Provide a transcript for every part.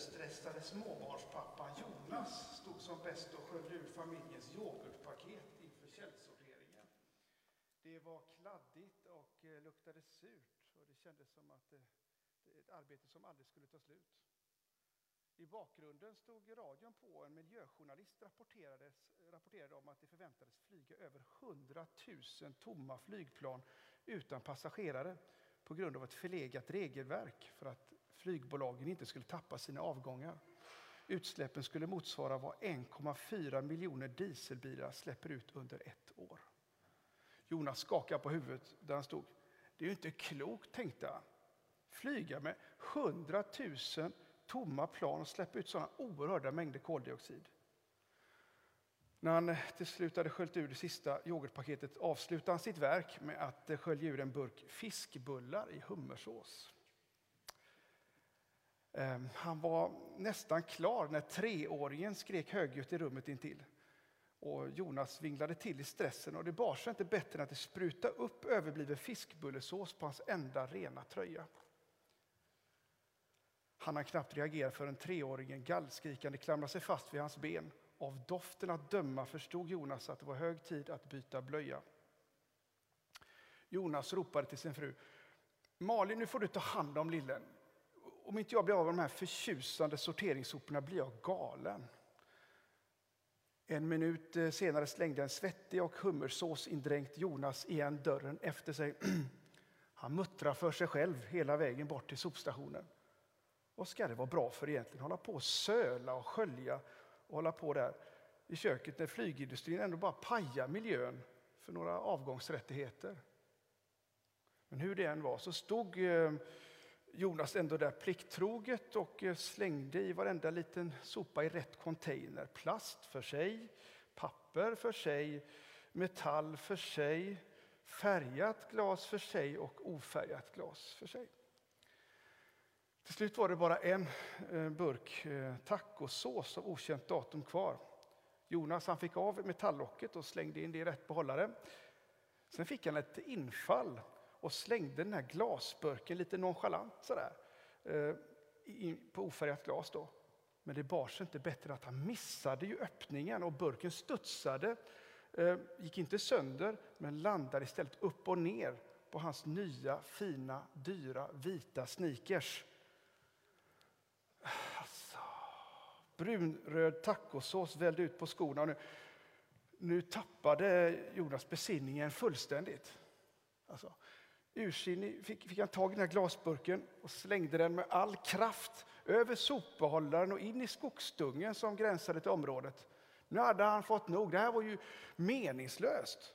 överstressade småbarnspappan Jonas stod som bäst och sköljde ur familjens yoghurtpaket inför källsorteringen. Det var kladdigt och eh, luktade surt och det kändes som att eh, det, det ett arbete som aldrig skulle ta slut. I bakgrunden stod radion på och en miljöjournalist rapporterade, rapporterade om att det förväntades flyga över 100 000 tomma flygplan utan passagerare på grund av ett förlegat regelverk för att flygbolagen inte skulle tappa sina avgångar. Utsläppen skulle motsvara vad 1,4 miljoner dieselbilar släpper ut under ett år. Jonas skakade på huvudet där han stod. Det är ju inte klokt, tänkte han. Flyga med 100 000 tomma plan och släppa ut sådana oerhörda mängder koldioxid. När han till slut hade sköljt ur det sista yoghurtpaketet avslutade han sitt verk med att skölja ur en burk fiskbullar i hummersås. Ehm, han var nästan klar när treåringen skrek högljutt i rummet intill. Och Jonas vinglade till i stressen och det bar sig inte bättre än att det sprutade upp överbliven fiskbullesås på hans enda rena tröja. Han hann knappt reagera förrän treåringen gallskrikande klamrade sig fast vid hans ben. Av doften att döma förstod Jonas att det var hög tid att byta blöja. Jonas ropade till sin fru. Malin, nu får du ta hand om lillen. Om inte jag blir av med de här förtjusande sorteringssoporna blir jag galen. En minut eh, senare slängde en svettig och hummersåsindränkt Jonas igen dörren efter sig. Han muttrar för sig själv hela vägen bort till sopstationen. Vad ska det vara bra för egentligen? Hålla på och söla och skölja och hålla på där i köket när flygindustrin ändå bara pajar miljön för några avgångsrättigheter. Men hur det än var så stod eh, Jonas ändå där plikttroget och eh, slängde i varenda liten sopa i rätt container. Plast för sig, papper för sig, metall för sig, färgat glas för sig och ofärgat glas för sig. Till slut var det bara en eh, burk eh, tacosås av okänt datum kvar. Jonas han fick av metalllocket och slängde in det i rätt behållare. Sen fick han ett infall och slängde den här glasburken lite nonchalant sådär, eh, på ofärgat glas. Då. Men det bar sig inte bättre att han missade ju öppningen och burken studsade, eh, gick inte sönder, men landade istället upp och ner på hans nya, fina, dyra, vita sneakers. Alltså, brunröd tacosås vällde ut på skorna. Nu, nu tappade Jonas besinningen fullständigt. Alltså, ursinnig fick, fick han tag i den här glasburken och slängde den med all kraft över sopbehållaren och in i skogsdungen som gränsade till området. Nu hade han fått nog. Det här var ju meningslöst.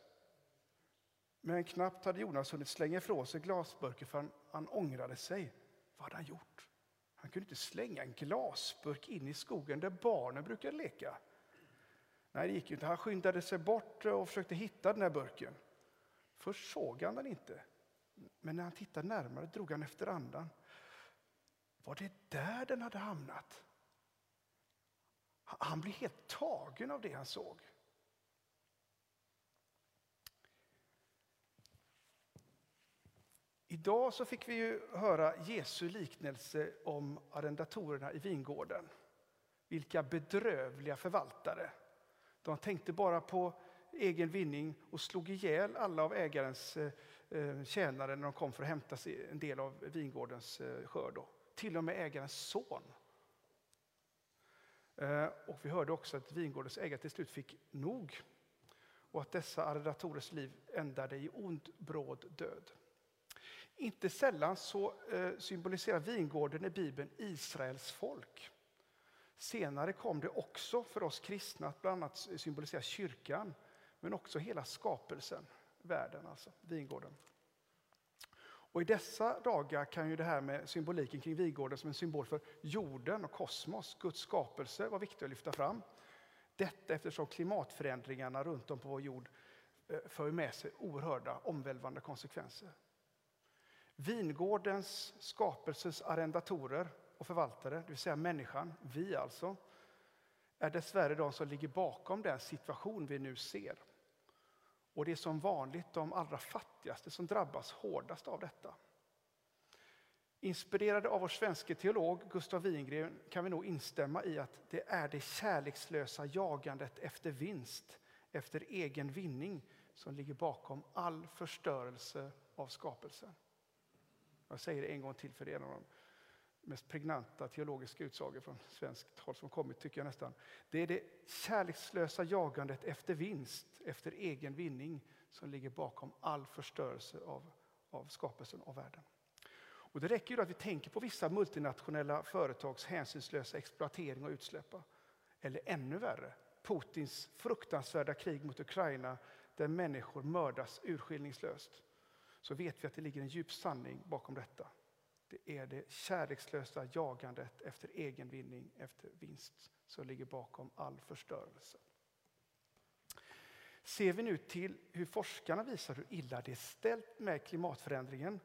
Men knappt hade Jonas hunnit slänga ifrån sig glasburken för han, han ångrade sig. Vad hade han gjort? Han kunde inte slänga en glasburk in i skogen där barnen brukar leka. Nej, det gick inte. Han skyndade sig bort och försökte hitta den här burken. Först såg han den inte, men när han tittade närmare drog han efter andan. Var det där den hade hamnat? Han blev helt tagen av det han såg. Idag så fick vi ju höra Jesu liknelse om arrendatorerna i vingården. Vilka bedrövliga förvaltare. De tänkte bara på egen vinning och slog ihjäl alla av ägarens eh, Eh, tjänare när de kom för att hämta en del av vingårdens eh, skörd. Till och med ägarens son. Eh, och vi hörde också att vingårdens ägare till slut fick nog och att dessa arrendatorers liv ändade i ond bråd död. Inte sällan så symboliserar vingården i Bibeln Israels folk. Senare kom det också för oss kristna att bland annat symbolisera kyrkan, men också hela skapelsen, världen alltså, vingården. Och I dessa dagar kan ju det här med symboliken kring vingården som en symbol för jorden och kosmos, Guds skapelse, vara viktigt att lyfta fram. Detta eftersom klimatförändringarna runt om på vår jord eh, för med sig oerhörda omvälvande konsekvenser. Vingårdens skapelses arrendatorer och förvaltare, det vill säga människan, vi alltså, är dessvärre de som ligger bakom den situation vi nu ser. Och det är som vanligt de allra fattigaste som drabbas hårdast av detta. Inspirerade av vår svenske teolog Gustav Wingren kan vi nog instämma i att det är det kärlekslösa jagandet efter vinst, efter egen vinning, som ligger bakom all förstörelse av skapelsen. Jag säger det en gång till för er. en av de mest pregnanta teologiska utsagor från svenskt håll som kommit, tycker jag nästan. Det är det kärlekslösa jagandet efter vinst, efter egen vinning, som ligger bakom all förstörelse av, av skapelsen och världen. Och det räcker ju att vi tänker på vissa multinationella företags hänsynslösa exploatering och utsläpp. Eller ännu värre, Putins fruktansvärda krig mot Ukraina där människor mördas urskillningslöst. Så vet vi att det ligger en djup sanning bakom detta. Det är det kärlekslösa jagandet efter egen vinning, efter vinst, som ligger bakom all förstörelse. Ser vi nu till hur forskarna visar hur illa det är ställt med klimatförändringen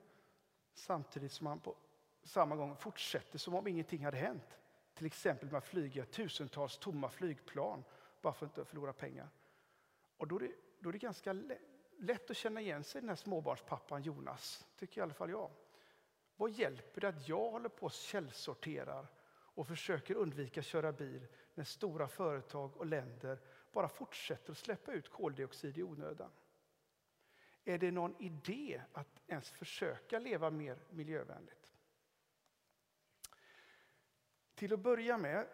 samtidigt som man på samma gång fortsätter som om ingenting hade hänt. Till exempel med att flyga tusentals tomma flygplan bara för att inte förlora pengar. Och då är det, då är det ganska lätt att känna igen sig i den här småbarnspappan Jonas, tycker i alla fall jag. Vad hjälper det att jag håller på och källsorterar och försöker undvika att köra bil när stora företag och länder bara fortsätter att släppa ut koldioxid i onödan? Är det någon idé att ens försöka leva mer miljövänligt? Till att börja med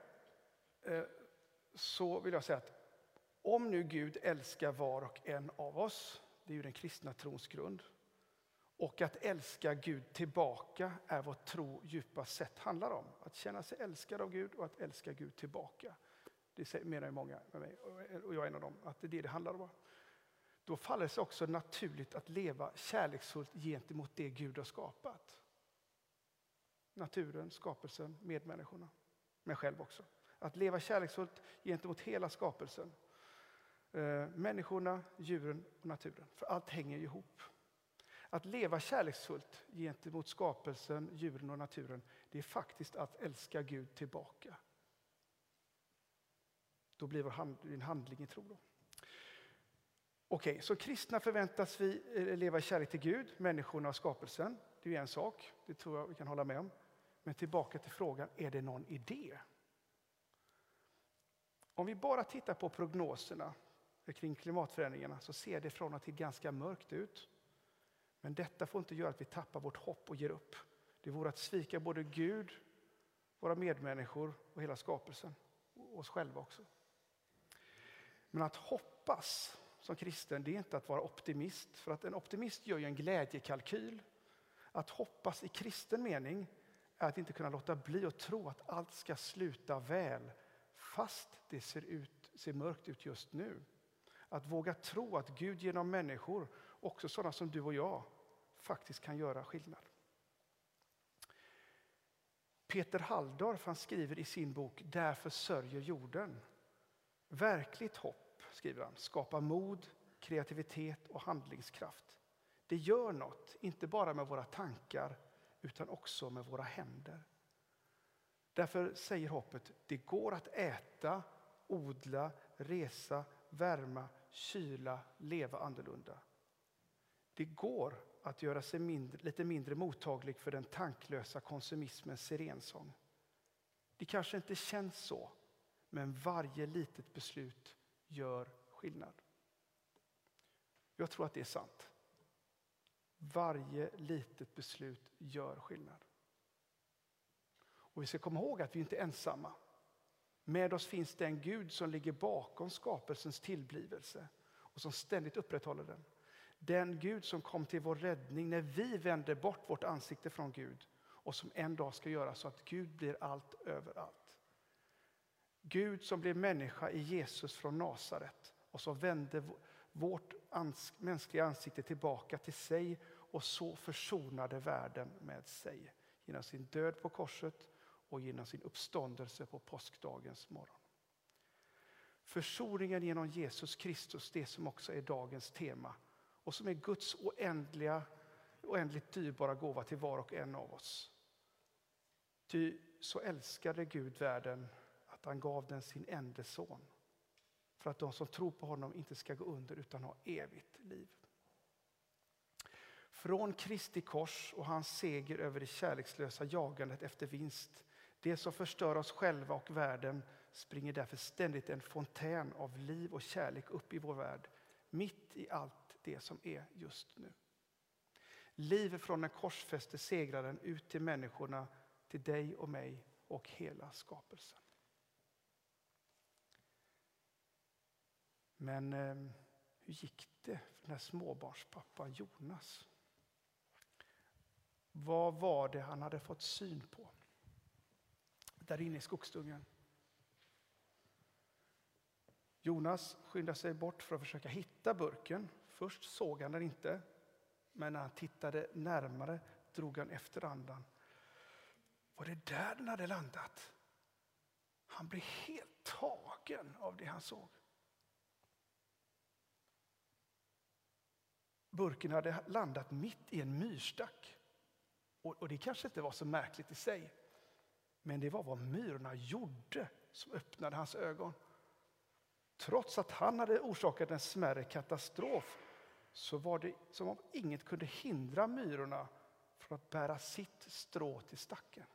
eh, så vill jag säga att om nu Gud älskar var och en av oss, det är ju den kristna trons grund, och att älska Gud tillbaka är vad tro djupast sett handlar om. Att känna sig älskad av Gud och att älska Gud tillbaka. Det menar ju många med mig, och jag är en av dem, att det är det det handlar om. Då faller det sig också naturligt att leva kärleksfullt gentemot det Gud har skapat. Naturen, skapelsen, medmänniskorna, mig själv också. Att leva kärleksfullt gentemot hela skapelsen. Eh, människorna, djuren och naturen. För allt hänger ihop. Att leva kärleksfullt gentemot skapelsen, djuren och naturen, det är faktiskt att älska Gud tillbaka. Då blir det en handling i tro. Då. Okej, så kristna förväntas vi eh, leva i kärlek till Gud, människorna och skapelsen. Det är en sak, det tror jag vi kan hålla med om. Men tillbaka till frågan, är det någon idé? Om vi bara tittar på prognoserna kring klimatförändringarna så ser det från och till ganska mörkt ut. Men detta får inte göra att vi tappar vårt hopp och ger upp. Det vore att svika både Gud, våra medmänniskor och hela skapelsen. Och oss själva också. Men att hoppas som kristen, det är inte att vara optimist. För att en optimist gör ju en glädjekalkyl. Att hoppas i kristen mening är att inte kunna låta bli att tro att allt ska sluta väl fast det ser, ut, ser mörkt ut just nu. Att våga tro att Gud genom människor, också sådana som du och jag, faktiskt kan göra skillnad. Peter Halldorf han skriver i sin bok Därför sörjer jorden. Verkligt hopp, skriver han, skapar mod, kreativitet och handlingskraft. Det gör något, inte bara med våra tankar utan också med våra händer. Därför säger hoppet, det går att äta, odla, resa, värma, kyla, leva annorlunda. Det går att göra sig mindre, lite mindre mottaglig för den tanklösa konsumismens sirensång. Det kanske inte känns så, men varje litet beslut gör skillnad. Jag tror att det är sant. Varje litet beslut gör skillnad. Och Vi ska komma ihåg att vi inte är ensamma. Med oss finns den Gud som ligger bakom skapelsens tillblivelse och som ständigt upprätthåller den. Den Gud som kom till vår räddning när vi vände bort vårt ansikte från Gud och som en dag ska göra så att Gud blir allt överallt. Gud som blev människa i Jesus från Nasaret och som vände vårt ans mänskliga ansikte tillbaka till sig och så försonade världen med sig genom sin död på korset och genom sin uppståndelse på påskdagens morgon. Försoningen genom Jesus Kristus, det som också är dagens tema och som är Guds oändliga, oändligt dyrbara gåva till var och en av oss. Ty så älskade Gud världen att han gav den sin enda son för att de som tror på honom inte ska gå under utan ha evigt liv. Från Kristi kors och hans seger över det kärlekslösa jagandet efter vinst, det som förstör oss själva och världen, springer därför ständigt en fontän av liv och kärlek upp i vår värld, mitt i allt det som är just nu. Liv från den korsfäste segraren ut till människorna, till dig och mig och hela skapelsen. Men eh, hur gick det för den här småbarnspappan Jonas? Vad var det han hade fått syn på där inne i skogsdungen? Jonas skyndar sig bort för att försöka hitta burken. Först såg han den inte, men när han tittade närmare drog han efter andan. Var det där den hade landat? Han blev helt tagen av det han såg. Burken hade landat mitt i en myrstack. Och, det kanske inte var så märkligt i sig. Men det var vad myrorna gjorde som öppnade hans ögon. Trots att han hade orsakat en smärre katastrof så var det som om inget kunde hindra myrorna från att bära sitt strå till stacken.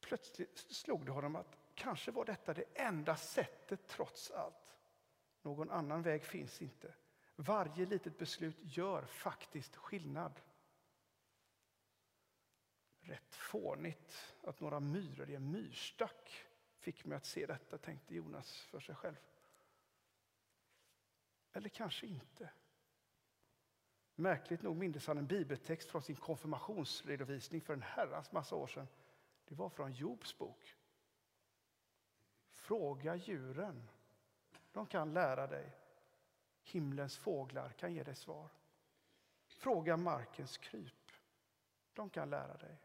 Plötsligt slog det honom att kanske var detta det enda sättet trots allt. Någon annan väg finns inte. Varje litet beslut gör faktiskt skillnad. Rätt fånigt att några myror i en myrstack fick mig att se detta, tänkte Jonas för sig själv. Eller kanske inte. Märkligt nog mindes han en bibeltext från sin konfirmationsredovisning för en herrans massa år sedan. Det var från Jobs bok. Fråga djuren. De kan lära dig. Himlens fåglar kan ge dig svar. Fråga markens kryp. De kan lära dig.